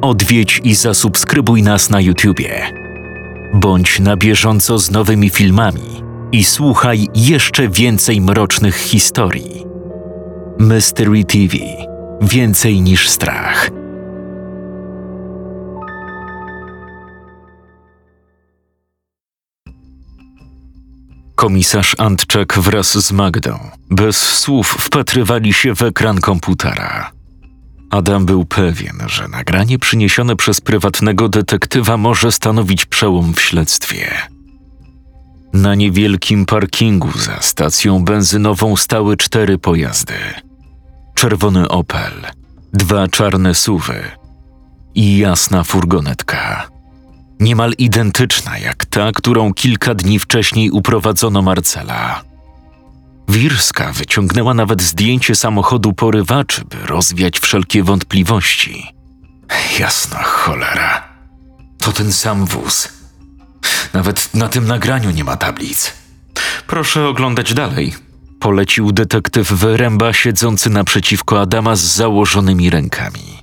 odwiedź i zasubskrybuj nas na YouTubie. Bądź na bieżąco z nowymi filmami i słuchaj jeszcze więcej mrocznych historii. Mystery TV Więcej niż strach. Komisarz Antczak wraz z Magdą bez słów wpatrywali się w ekran komputera. Adam był pewien, że nagranie przyniesione przez prywatnego detektywa może stanowić przełom w śledztwie. Na niewielkim parkingu za stacją benzynową stały cztery pojazdy: czerwony Opel, dwa czarne suwy i jasna furgonetka. Niemal identyczna jak ta, którą kilka dni wcześniej uprowadzono Marcela. Wirska wyciągnęła nawet zdjęcie samochodu porywaczy, by rozwiać wszelkie wątpliwości. Jasna cholera. To ten sam wóz. Nawet na tym nagraniu nie ma tablic. Proszę oglądać dalej. Polecił detektyw Wyręba siedzący naprzeciwko Adama z założonymi rękami.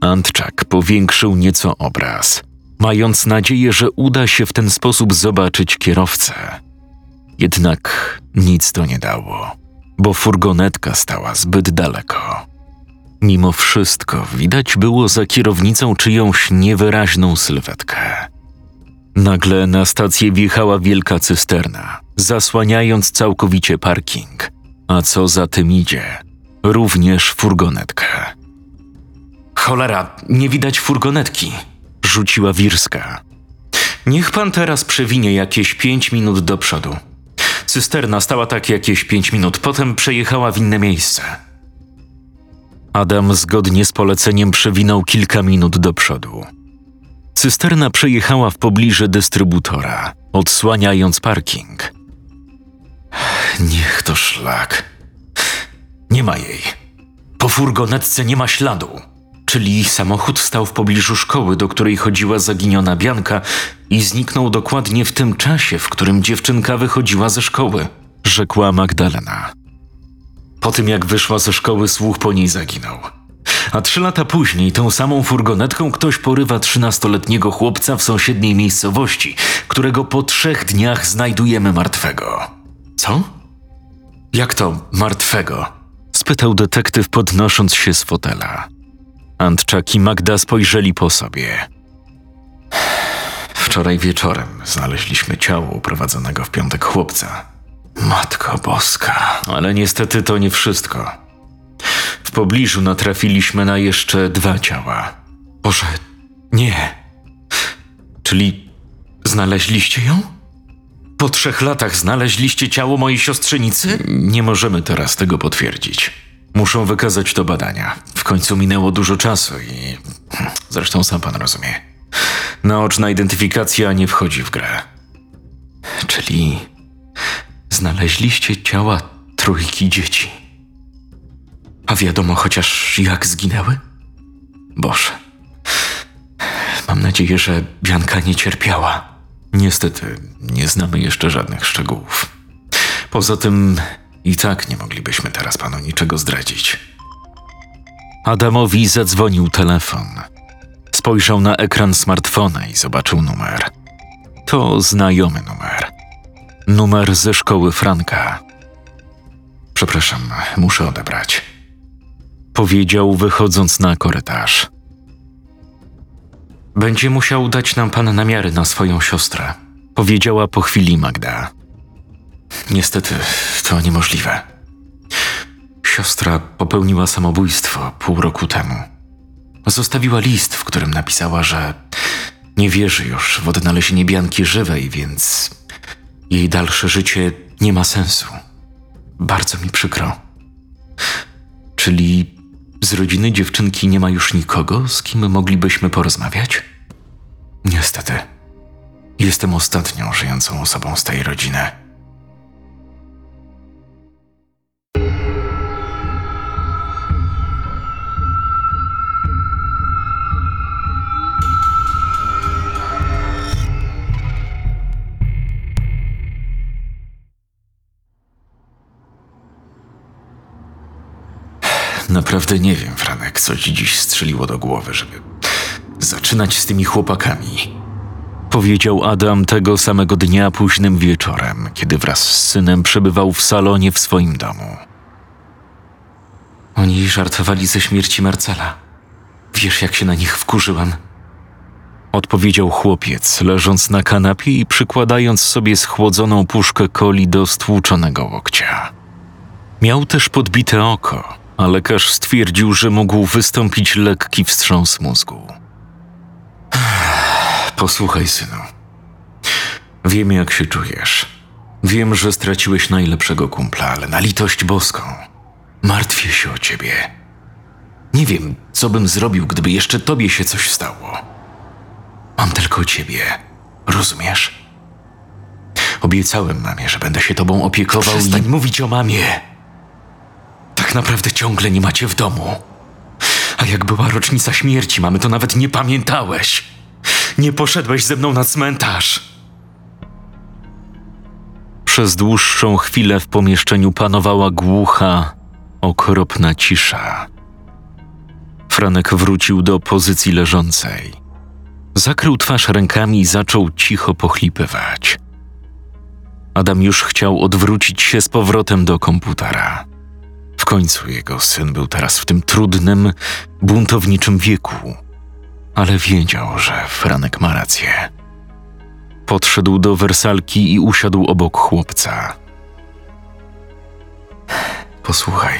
Antczak powiększył nieco obraz, mając nadzieję, że uda się w ten sposób zobaczyć kierowcę. Jednak nic to nie dało, bo furgonetka stała zbyt daleko. Mimo wszystko widać było za kierownicą czyjąś niewyraźną sylwetkę. Nagle na stację wjechała wielka cysterna, zasłaniając całkowicie parking, a co za tym idzie, również furgonetkę. Cholera, nie widać furgonetki, rzuciła Wirska. Niech pan teraz przewinie jakieś pięć minut do przodu. Cysterna stała tak jakieś pięć minut, potem przejechała w inne miejsce. Adam zgodnie z poleceniem przewinął kilka minut do przodu. Cysterna przejechała w pobliże dystrybutora, odsłaniając parking. Niech to szlak. Nie ma jej. Po furgonetce nie ma śladu. Czyli samochód stał w pobliżu szkoły, do której chodziła zaginiona Bianka i zniknął dokładnie w tym czasie, w którym dziewczynka wychodziła ze szkoły, rzekła Magdalena. Po tym jak wyszła ze szkoły, słuch po niej zaginął. A trzy lata później tą samą furgonetką ktoś porywa trzynastoletniego chłopca w sąsiedniej miejscowości, którego po trzech dniach znajdujemy martwego. Co? Jak to martwego? spytał detektyw podnosząc się z fotela. Antczak i Magda spojrzeli po sobie. Wczoraj wieczorem znaleźliśmy ciało uprowadzonego w piątek chłopca. Matko Boska, ale niestety to nie wszystko. W pobliżu natrafiliśmy na jeszcze dwa ciała. Boże, nie. Czyli znaleźliście ją? Po trzech latach znaleźliście ciało mojej siostrzenicy? Nie możemy teraz tego potwierdzić. Muszą wykazać to badania. W końcu minęło dużo czasu i. Zresztą sam pan rozumie. Naoczna identyfikacja nie wchodzi w grę. Czyli znaleźliście ciała trójki dzieci. A wiadomo chociaż jak zginęły? Boże. Mam nadzieję, że Bianka nie cierpiała. Niestety, nie znamy jeszcze żadnych szczegółów. Poza tym, i tak nie moglibyśmy teraz panu niczego zdradzić. Adamowi zadzwonił telefon. Spojrzał na ekran smartfona i zobaczył numer. To znajomy numer. Numer ze szkoły Franka. Przepraszam, muszę odebrać. Powiedział, wychodząc na korytarz. Będzie musiał dać nam pan namiary na swoją siostrę, powiedziała po chwili Magda. Niestety, to niemożliwe. Siostra popełniła samobójstwo pół roku temu. Zostawiła list, w którym napisała, że nie wierzy już w odnalezienie Bianki żywej, więc jej dalsze życie nie ma sensu. Bardzo mi przykro. Czyli z rodziny dziewczynki nie ma już nikogo, z kim moglibyśmy porozmawiać? Niestety. Jestem ostatnią żyjącą osobą z tej rodziny. Naprawdę nie wiem, Franek, co ci dziś strzeliło do głowy, żeby zaczynać z tymi chłopakami. Powiedział Adam tego samego dnia późnym wieczorem, kiedy wraz z synem przebywał w salonie w swoim domu. Oni żartowali ze śmierci Marcela. Wiesz, jak się na nich wkurzyłam? Odpowiedział chłopiec, leżąc na kanapie i przykładając sobie schłodzoną puszkę coli do stłuczonego łokcia. Miał też podbite oko, a lekarz stwierdził, że mógł wystąpić lekki wstrząs mózgu. Posłuchaj, synu. Wiem, jak się czujesz. Wiem, że straciłeś najlepszego kumpla, ale na litość boską. Martwię się o ciebie. Nie wiem, co bym zrobił, gdyby jeszcze tobie się coś stało. Mam tylko ciebie. Rozumiesz? Obiecałem mamie, że będę się tobą opiekował Przestań i... mówić o mamie. Tak naprawdę ciągle nie macie w domu. A jak była rocznica śmierci mamy, to nawet nie pamiętałeś. Nie poszedłeś ze mną na cmentarz. Przez dłuższą chwilę w pomieszczeniu panowała głucha, okropna cisza. Franek wrócił do pozycji leżącej. Zakrył twarz rękami i zaczął cicho pochlipywać. Adam już chciał odwrócić się z powrotem do komputera. Końcu jego syn był teraz w tym trudnym, buntowniczym wieku, ale wiedział, że Franek ma rację. Podszedł do wersalki i usiadł obok chłopca. Posłuchaj.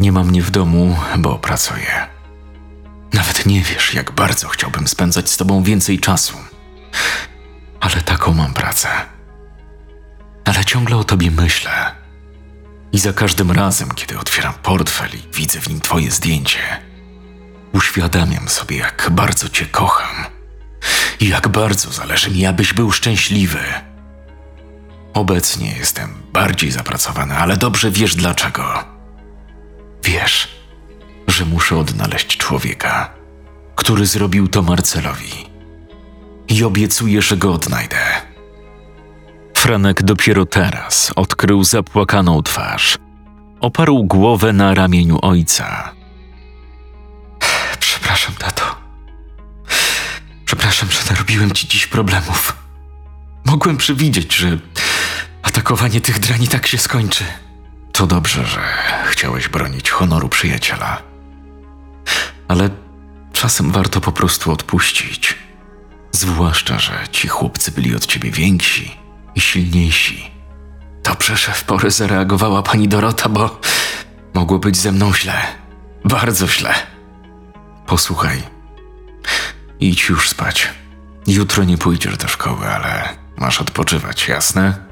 Nie ma mnie w domu, bo pracuję. Nawet nie wiesz, jak bardzo chciałbym spędzać z tobą więcej czasu. Ale taką mam pracę. Ale ciągle o tobie myślę. I za każdym razem, kiedy otwieram portfel i widzę w nim twoje zdjęcie, uświadamiam sobie, jak bardzo cię kocham i jak bardzo zależy mi, abyś był szczęśliwy. Obecnie jestem bardziej zapracowany, ale dobrze wiesz dlaczego. Wiesz, że muszę odnaleźć człowieka, który zrobił to Marcelowi. I obiecuję, że go odnajdę. Franek dopiero teraz odkrył zapłakaną twarz. Oparł głowę na ramieniu ojca. Przepraszam, tato. Przepraszam, że narobiłem ci dziś problemów. Mogłem przewidzieć, że atakowanie tych drani tak się skończy. To dobrze, że chciałeś bronić honoru przyjaciela. Ale czasem warto po prostu odpuścić. Zwłaszcza, że ci chłopcy byli od ciebie więksi i silniejsi. Dobrze, że w porę zareagowała pani Dorota, bo mogło być ze mną źle. Bardzo źle. Posłuchaj. Idź już spać. Jutro nie pójdziesz do szkoły, ale masz odpoczywać, jasne?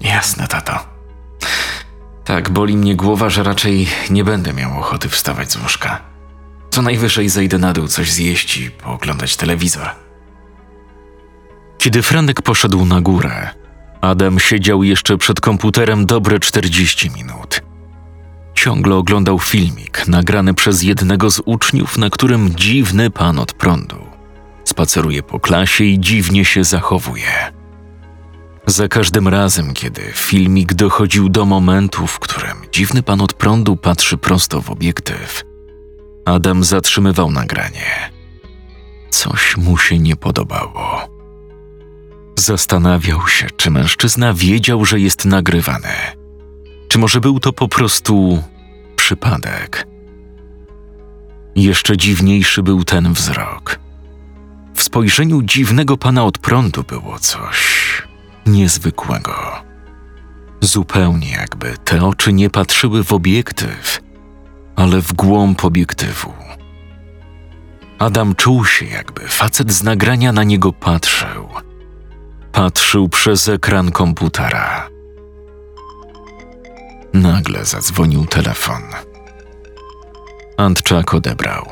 Jasne, tato. Tak, boli mnie głowa, że raczej nie będę miał ochoty wstawać z łóżka. Co najwyżej zejdę na dół coś zjeść i pooglądać telewizor. Kiedy Franek poszedł na górę, Adam siedział jeszcze przed komputerem dobre 40 minut. Ciągle oglądał filmik nagrany przez jednego z uczniów, na którym dziwny pan od prądu spaceruje po klasie i dziwnie się zachowuje. Za każdym razem, kiedy filmik dochodził do momentu, w którym dziwny pan od prądu patrzy prosto w obiektyw, Adam zatrzymywał nagranie. Coś mu się nie podobało. Zastanawiał się, czy mężczyzna wiedział, że jest nagrywany. Czy może był to po prostu przypadek? Jeszcze dziwniejszy był ten wzrok. W spojrzeniu dziwnego pana od prądu było coś niezwykłego. Zupełnie jakby te oczy nie patrzyły w obiektyw, ale w głąb obiektywu. Adam czuł się, jakby facet z nagrania na niego patrzył. Patrzył przez ekran komputera. Nagle zadzwonił telefon. Antczak odebrał.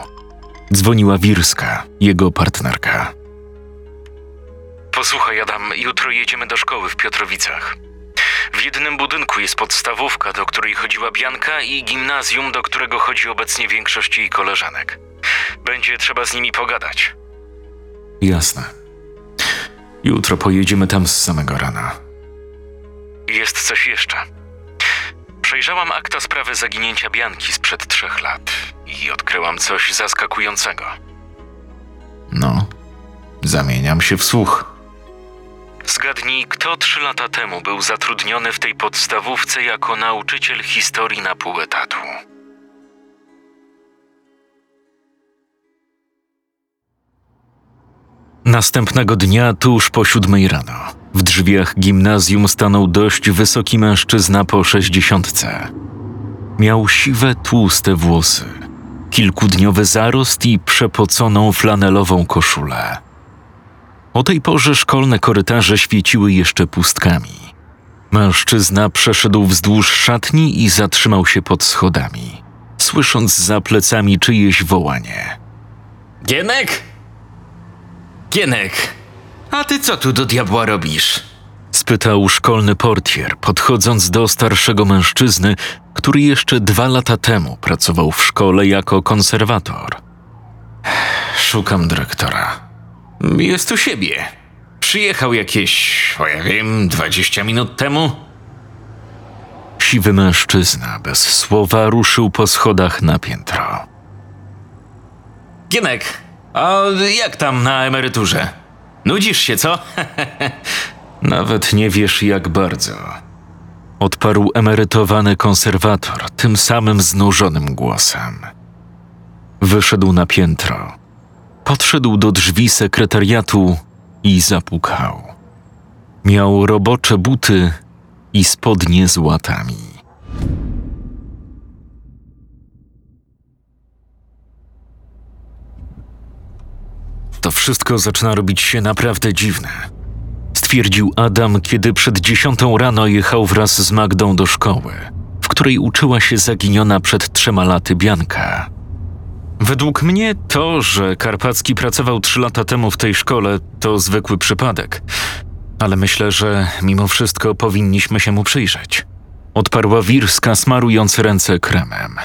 Dzwoniła Wirska, jego partnerka. Posłuchaj, Adam, jutro jedziemy do szkoły w Piotrowicach. W jednym budynku jest podstawówka, do której chodziła Bianka, i gimnazjum, do którego chodzi obecnie większość jej koleżanek. Będzie trzeba z nimi pogadać. Jasne. Jutro pojedziemy tam z samego rana. Jest coś jeszcze. Przejrzałam akta sprawy zaginięcia Bianki sprzed trzech lat i odkryłam coś zaskakującego. No, zamieniam się w słuch. Zgadnij, kto trzy lata temu był zatrudniony w tej podstawówce jako nauczyciel historii na pół etatu. Następnego dnia, tuż po siódmej rano, w drzwiach gimnazjum stanął dość wysoki mężczyzna po sześćdziesiątce. Miał siwe, tłuste włosy, kilkudniowy zarost i przepoconą flanelową koszulę. O tej porze szkolne korytarze świeciły jeszcze pustkami. Mężczyzna przeszedł wzdłuż szatni i zatrzymał się pod schodami, słysząc za plecami czyjeś wołanie. Gienek? Gienek, a ty co tu do diabła robisz? spytał szkolny portier, podchodząc do starszego mężczyzny, który jeszcze dwa lata temu pracował w szkole jako konserwator. Szukam dyrektora. Jest u siebie. Przyjechał jakieś, o ja wiem, 20 minut temu. Siwy mężczyzna bez słowa ruszył po schodach na piętro. Gienek, a jak tam na emeryturze? Nudzisz się, co? Nawet nie wiesz, jak bardzo. Odparł emerytowany konserwator tym samym znużonym głosem. Wyszedł na piętro. Podszedł do drzwi sekretariatu i zapukał. Miał robocze buty i spodnie z łatami. To wszystko zaczyna robić się naprawdę dziwne. Stwierdził Adam, kiedy przed dziesiątą rano jechał wraz z Magdą do szkoły, w której uczyła się zaginiona przed trzema laty Bianka. Według mnie to, że Karpacki pracował trzy lata temu w tej szkole, to zwykły przypadek. Ale myślę, że mimo wszystko powinniśmy się mu przyjrzeć. Odparła Wirska, smarując ręce kremem.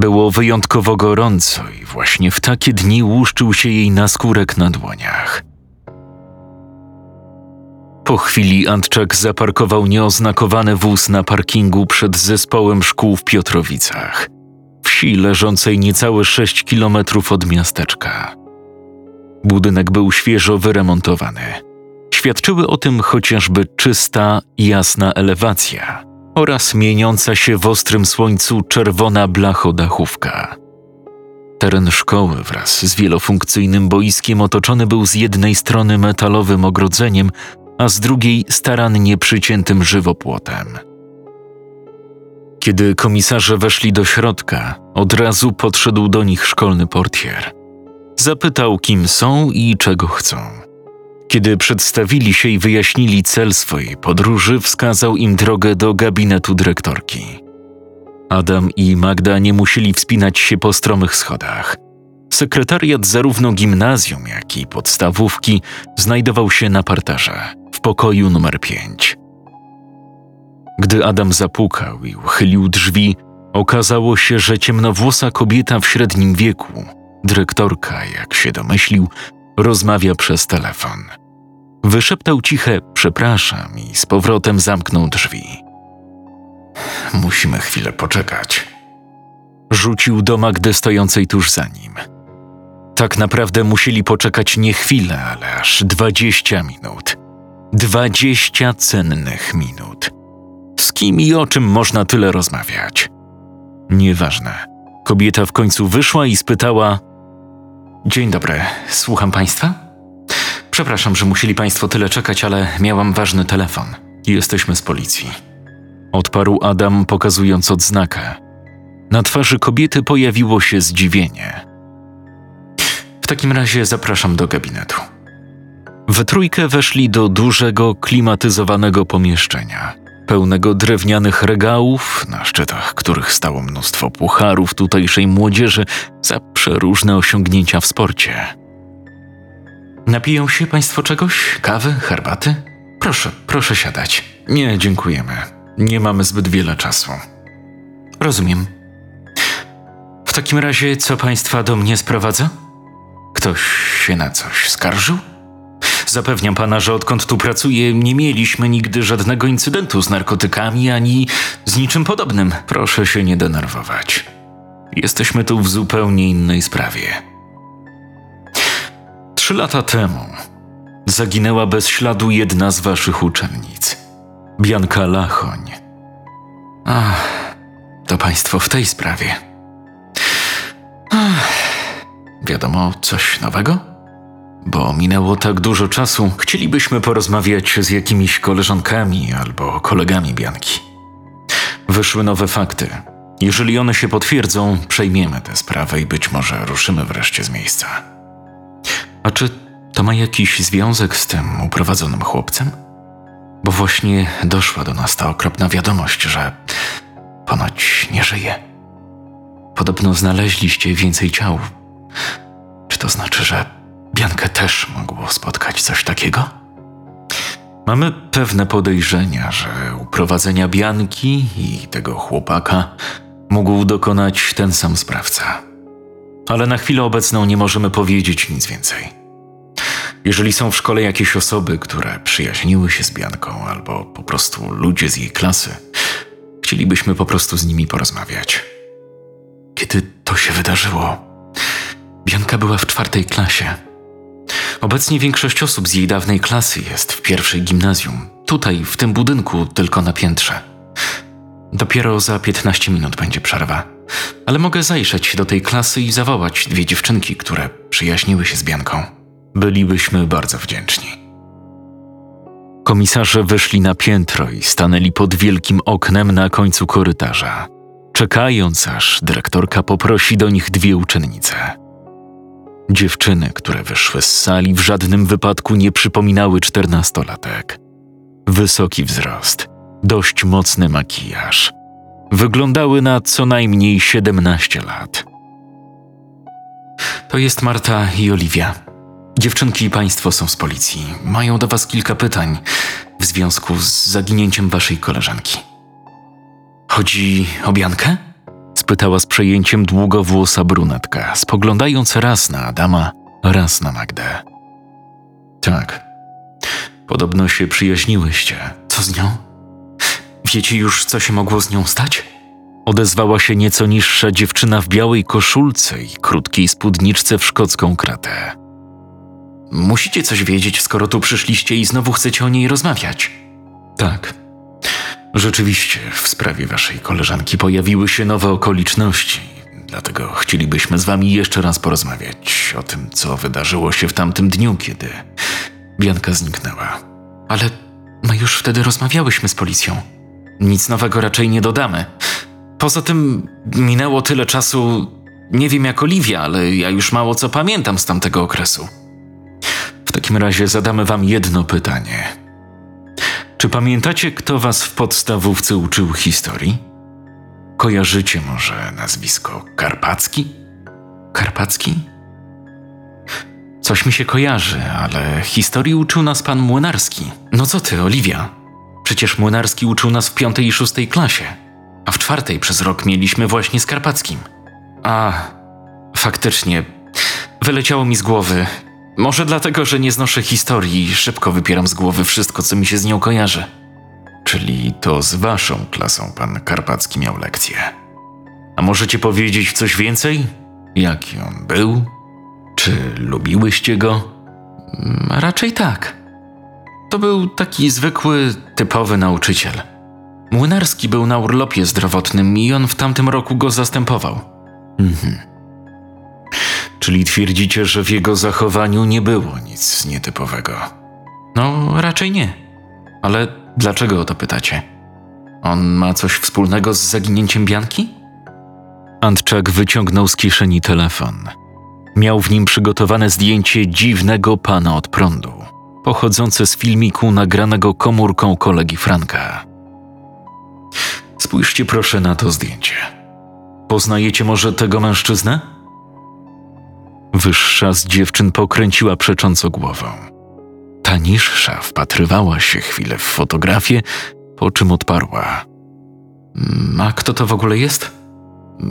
Było wyjątkowo gorąco i właśnie w takie dni łuszczył się jej naskórek na dłoniach. Po chwili Antczak zaparkował nieoznakowany wóz na parkingu przed zespołem szkół w Piotrowicach, wsi leżącej niecałe 6 kilometrów od miasteczka. Budynek był świeżo wyremontowany. Świadczyły o tym chociażby czysta, jasna elewacja oraz mieniąca się w ostrym słońcu czerwona blachodachówka. Teren szkoły wraz z wielofunkcyjnym boiskiem otoczony był z jednej strony metalowym ogrodzeniem, a z drugiej starannie przyciętym żywopłotem. Kiedy komisarze weszli do środka, od razu podszedł do nich szkolny portier. Zapytał, kim są i czego chcą. Kiedy przedstawili się i wyjaśnili cel swojej podróży, wskazał im drogę do gabinetu dyrektorki. Adam i Magda nie musieli wspinać się po stromych schodach. Sekretariat zarówno gimnazjum, jak i podstawówki znajdował się na parterze, w pokoju numer 5. Gdy Adam zapukał i uchylił drzwi, okazało się, że ciemnowłosa kobieta w średnim wieku, dyrektorka, jak się domyślił, rozmawia przez telefon. Wyszeptał ciche przepraszam i z powrotem zamknął drzwi. Musimy chwilę poczekać. Rzucił do Magdy stojącej tuż za nim. Tak naprawdę musieli poczekać nie chwilę, ale aż dwadzieścia minut. Dwadzieścia cennych minut. Z kim i o czym można tyle rozmawiać? Nieważne. Kobieta w końcu wyszła i spytała: Dzień dobry, słucham państwa? Przepraszam, że musieli państwo tyle czekać, ale miałam ważny telefon. Jesteśmy z policji. Odparł Adam, pokazując odznakę. Na twarzy kobiety pojawiło się zdziwienie. W takim razie zapraszam do gabinetu. We trójkę weszli do dużego, klimatyzowanego pomieszczenia, pełnego drewnianych regałów, na szczytach których stało mnóstwo pucharów tutejszej młodzieży za przeróżne osiągnięcia w sporcie. Napiją się państwo czegoś? Kawy? Herbaty? Proszę, proszę siadać. Nie, dziękujemy. Nie mamy zbyt wiele czasu. Rozumiem. W takim razie, co państwa do mnie sprowadza? Ktoś się na coś skarżył? Zapewniam pana, że odkąd tu pracuję, nie mieliśmy nigdy żadnego incydentu z narkotykami ani z niczym podobnym. Proszę się nie denerwować. Jesteśmy tu w zupełnie innej sprawie. Trzy lata temu zaginęła bez śladu jedna z waszych uczennic, Bianka Lachoń. Ach, to państwo w tej sprawie. Ach, wiadomo coś nowego? Bo minęło tak dużo czasu, chcielibyśmy porozmawiać z jakimiś koleżankami albo kolegami Bianki. Wyszły nowe fakty. Jeżeli one się potwierdzą, przejmiemy tę sprawę i być może ruszymy wreszcie z miejsca. A czy to ma jakiś związek z tym uprowadzonym chłopcem? Bo właśnie doszła do nas ta okropna wiadomość, że ponoć nie żyje. Podobno znaleźliście więcej ciał. Czy to znaczy, że Biankę też mogło spotkać coś takiego? Mamy pewne podejrzenia, że uprowadzenia Bianki i tego chłopaka mógł dokonać ten sam sprawca. Ale na chwilę obecną nie możemy powiedzieć nic więcej. Jeżeli są w szkole jakieś osoby, które przyjaźniły się z Bianką, albo po prostu ludzie z jej klasy, chcielibyśmy po prostu z nimi porozmawiać. Kiedy to się wydarzyło, Bianka była w czwartej klasie. Obecnie większość osób z jej dawnej klasy jest w pierwszej gimnazjum, tutaj, w tym budynku, tylko na piętrze. Dopiero za 15 minut będzie przerwa, ale mogę zajrzeć do tej klasy i zawołać dwie dziewczynki, które przyjaźniły się z Bianką. Bylibyśmy bardzo wdzięczni. Komisarze wyszli na piętro i stanęli pod wielkim oknem na końcu korytarza, czekając aż dyrektorka poprosi do nich dwie uczennice. Dziewczyny, które wyszły z sali, w żadnym wypadku nie przypominały czternastolatek. Wysoki wzrost, dość mocny makijaż. Wyglądały na co najmniej 17 lat. To jest Marta i Oliwia. Dziewczynki i państwo są z policji. Mają do was kilka pytań w związku z zaginięciem waszej koleżanki. Chodzi o Biankę? spytała z przejęciem długowłosa brunetka, spoglądając raz na Adama, raz na Magdę. Tak. Podobno się przyjaźniłyście. Co z nią? Wiecie już, co się mogło z nią stać? Odezwała się nieco niższa dziewczyna w białej koszulce i krótkiej spódniczce w szkocką kratę. Musicie coś wiedzieć, skoro tu przyszliście i znowu chcecie o niej rozmawiać. Tak. Rzeczywiście, w sprawie waszej koleżanki pojawiły się nowe okoliczności, dlatego chcielibyśmy z wami jeszcze raz porozmawiać o tym, co wydarzyło się w tamtym dniu, kiedy Bianka zniknęła. Ale my już wtedy rozmawiałyśmy z policją. Nic nowego raczej nie dodamy. Poza tym minęło tyle czasu, nie wiem jak Oliwia, ale ja już mało co pamiętam z tamtego okresu. W takim razie zadamy wam jedno pytanie. Czy pamiętacie, kto was w podstawówce uczył historii? Kojarzycie może nazwisko Karpacki? Karpacki? Coś mi się kojarzy, ale historii uczył nas pan Młynarski. No co ty, Oliwia? Przecież Młynarski uczył nas w piątej i szóstej klasie, a w czwartej przez rok mieliśmy właśnie z Karpackim. A, faktycznie, wyleciało mi z głowy. Może dlatego, że nie znoszę historii i szybko wypieram z głowy wszystko, co mi się z nią kojarzy. Czyli to z waszą klasą pan Karpacki miał lekcję. A możecie powiedzieć coś więcej? Jaki on był? Czy lubiłyście go? Mm, Raczej tak. To był taki zwykły, typowy nauczyciel. Młynarski był na urlopie zdrowotnym i on w tamtym roku go zastępował. Mhm. Czyli twierdzicie, że w jego zachowaniu nie było nic nietypowego? No, raczej nie. Ale dlaczego o to pytacie? On ma coś wspólnego z zaginięciem Bianki? Antczak wyciągnął z kieszeni telefon. Miał w nim przygotowane zdjęcie dziwnego pana od prądu, pochodzące z filmiku nagranego komórką kolegi Franka. Spójrzcie proszę na to zdjęcie. Poznajecie może tego mężczyznę? Wyższa z dziewczyn pokręciła przecząco głową. Ta niższa wpatrywała się chwilę w fotografię, po czym odparła. "Mm, A kto to w ogóle jest?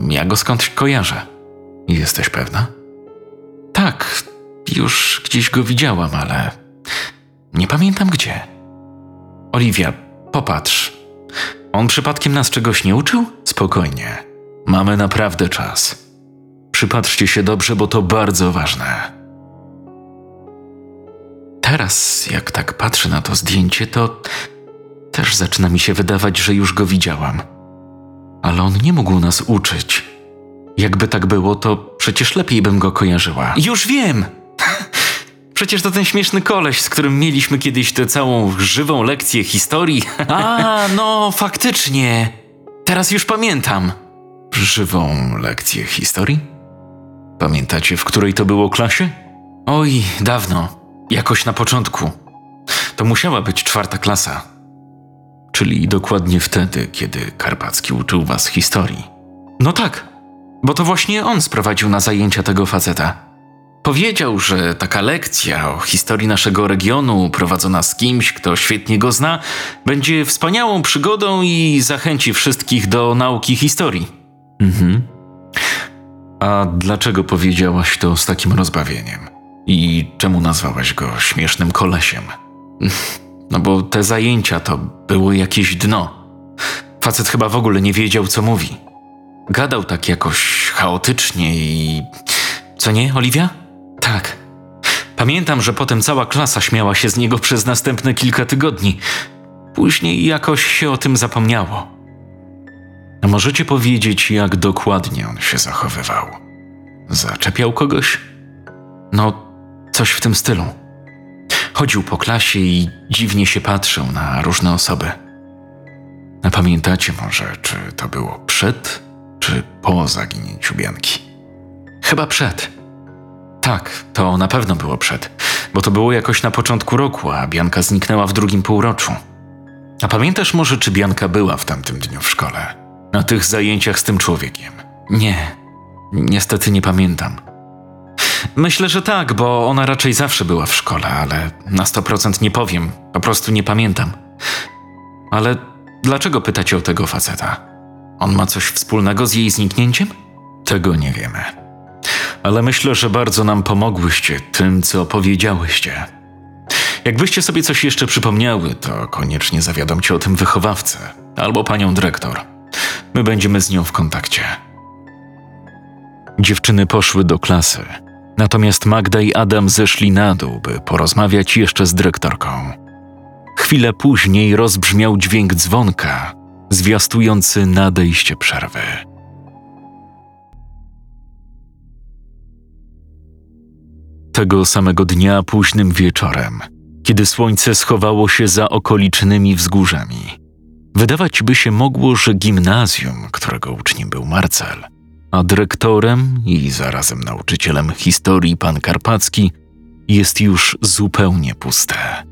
Ja go skądś kojarzę. Jesteś pewna? Tak, już gdzieś go widziałam, ale nie pamiętam gdzie. Oliwia, popatrz. On przypadkiem nas czegoś nie uczył? Spokojnie. Mamy naprawdę czas. Przypatrzcie się dobrze, bo to bardzo ważne. Teraz, jak tak patrzę na to zdjęcie, to też zaczyna mi się wydawać, że już go widziałam. Ale on nie mógł nas uczyć. Jakby tak było, to przecież lepiej bym go kojarzyła. Już wiem! Przecież to ten śmieszny koleś, z którym mieliśmy kiedyś tę całą żywą lekcję historii. A, no faktycznie. Teraz już pamiętam. Żywą lekcję historii? Pamiętacie, w której to było klasie? Oj, dawno. Jakoś na początku. To musiała być czwarta klasa. Czyli dokładnie wtedy, kiedy Karpacki uczył was historii. No tak, bo to właśnie on sprowadził na zajęcia tego faceta. Powiedział, że taka lekcja o historii naszego regionu, prowadzona z kimś, kto świetnie go zna, będzie wspaniałą przygodą i zachęci wszystkich do nauki historii. Mhm. A dlaczego powiedziałaś to z takim rozbawieniem? I czemu nazwałaś go śmiesznym kolesiem? No bo te zajęcia to było jakieś dno. Facet chyba w ogóle nie wiedział, co mówi. Gadał tak jakoś chaotycznie i. Co nie, Oliwia? Tak. Pamiętam, że potem cała klasa śmiała się z niego przez następne kilka tygodni. Później jakoś się o tym zapomniało. A możecie powiedzieć, jak dokładnie on się zachowywał? Zaczepiał kogoś? No, coś w tym stylu. Chodził po klasie i dziwnie się patrzył na różne osoby. A pamiętacie może, czy to było przed, czy po zaginięciu Bianki? Chyba przed. Tak, to na pewno było przed, bo to było jakoś na początku roku, a Bianka zniknęła w drugim półroczu. A pamiętasz może, czy Bianka była w tamtym dniu w szkole? Na tych zajęciach z tym człowiekiem? Nie, niestety nie pamiętam. Myślę, że tak, bo ona raczej zawsze była w szkole, ale na 100% nie powiem, po prostu nie pamiętam. Ale dlaczego pytacie o tego faceta? On ma coś wspólnego z jej zniknięciem? Tego nie wiemy. Ale myślę, że bardzo nam pomogłyście tym, co opowiedziałyście. Jakbyście sobie coś jeszcze przypomniały, to koniecznie zawiadomcie o tym wychowawcę albo panią dyrektor. My będziemy z nią w kontakcie. Dziewczyny poszły do klasy, natomiast Magda i Adam zeszli na dół, by porozmawiać jeszcze z dyrektorką. Chwilę później rozbrzmiał dźwięk dzwonka, zwiastujący nadejście przerwy. Tego samego dnia późnym wieczorem, kiedy słońce schowało się za okolicznymi wzgórzami, wydawać by się mogło, że gimnazjum, którego uczniem był Marcel, a dyrektorem i zarazem nauczycielem historii pan Karpacki jest już zupełnie puste.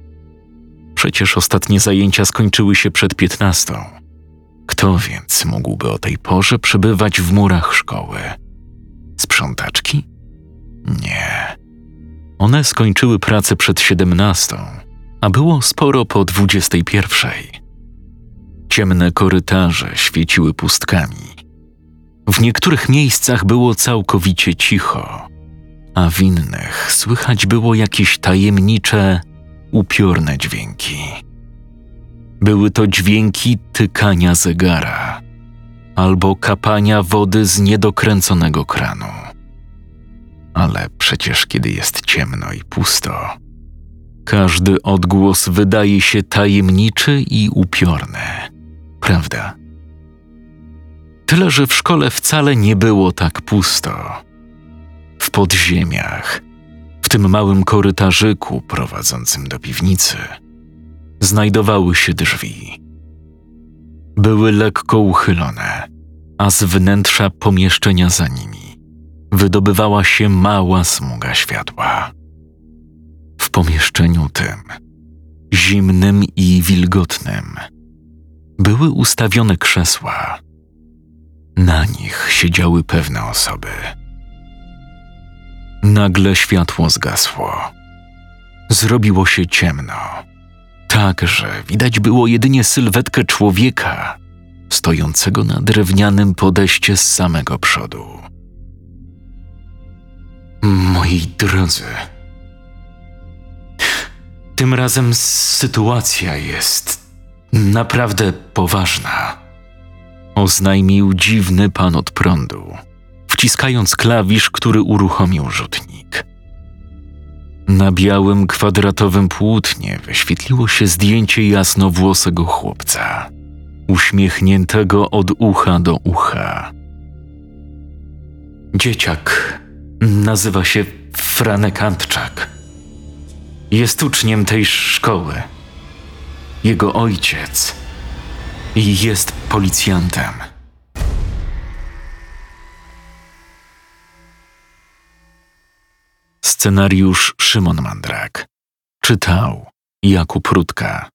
Przecież ostatnie zajęcia skończyły się przed piętnastą. Kto więc mógłby o tej porze przebywać w murach szkoły? Sprzątaczki? Nie. One skończyły pracę przed siedemnastą, a było sporo po dwudziestej pierwszej. Ciemne korytarze świeciły pustkami. W niektórych miejscach było całkowicie cicho, a w innych słychać było jakieś tajemnicze, upiorne dźwięki. Były to dźwięki tykania zegara albo kapania wody z niedokręconego kranu. Ale przecież kiedy jest ciemno i pusto, każdy odgłos wydaje się tajemniczy i upiorny, prawda? Tyle, że w szkole wcale nie było tak pusto. W podziemiach, w tym małym korytarzyku prowadzącym do piwnicy, znajdowały się drzwi. Były lekko uchylone, a z wnętrza pomieszczenia za nimi wydobywała się mała smuga światła. W pomieszczeniu tym, zimnym i wilgotnym, były ustawione krzesła. Na nich siedziały pewne osoby. Nagle światło zgasło. Zrobiło się ciemno, tak że widać było jedynie sylwetkę człowieka stojącego na drewnianym podejście z samego przodu. Moi drodzy, tym razem sytuacja jest naprawdę poważna. oznajmił dziwny pan od prądu, wciskając klawisz, który uruchomił rzutnik. Na białym kwadratowym płótnie wyświetliło się zdjęcie jasnowłosego chłopca, uśmiechniętego od ucha do ucha. Dzieciak nazywa się Franek Antczak. Jest uczniem tej szkoły. Jego ojciec jest policjantem. Scenariusz Szymon Mandrak. Czytał Jakub Rutka.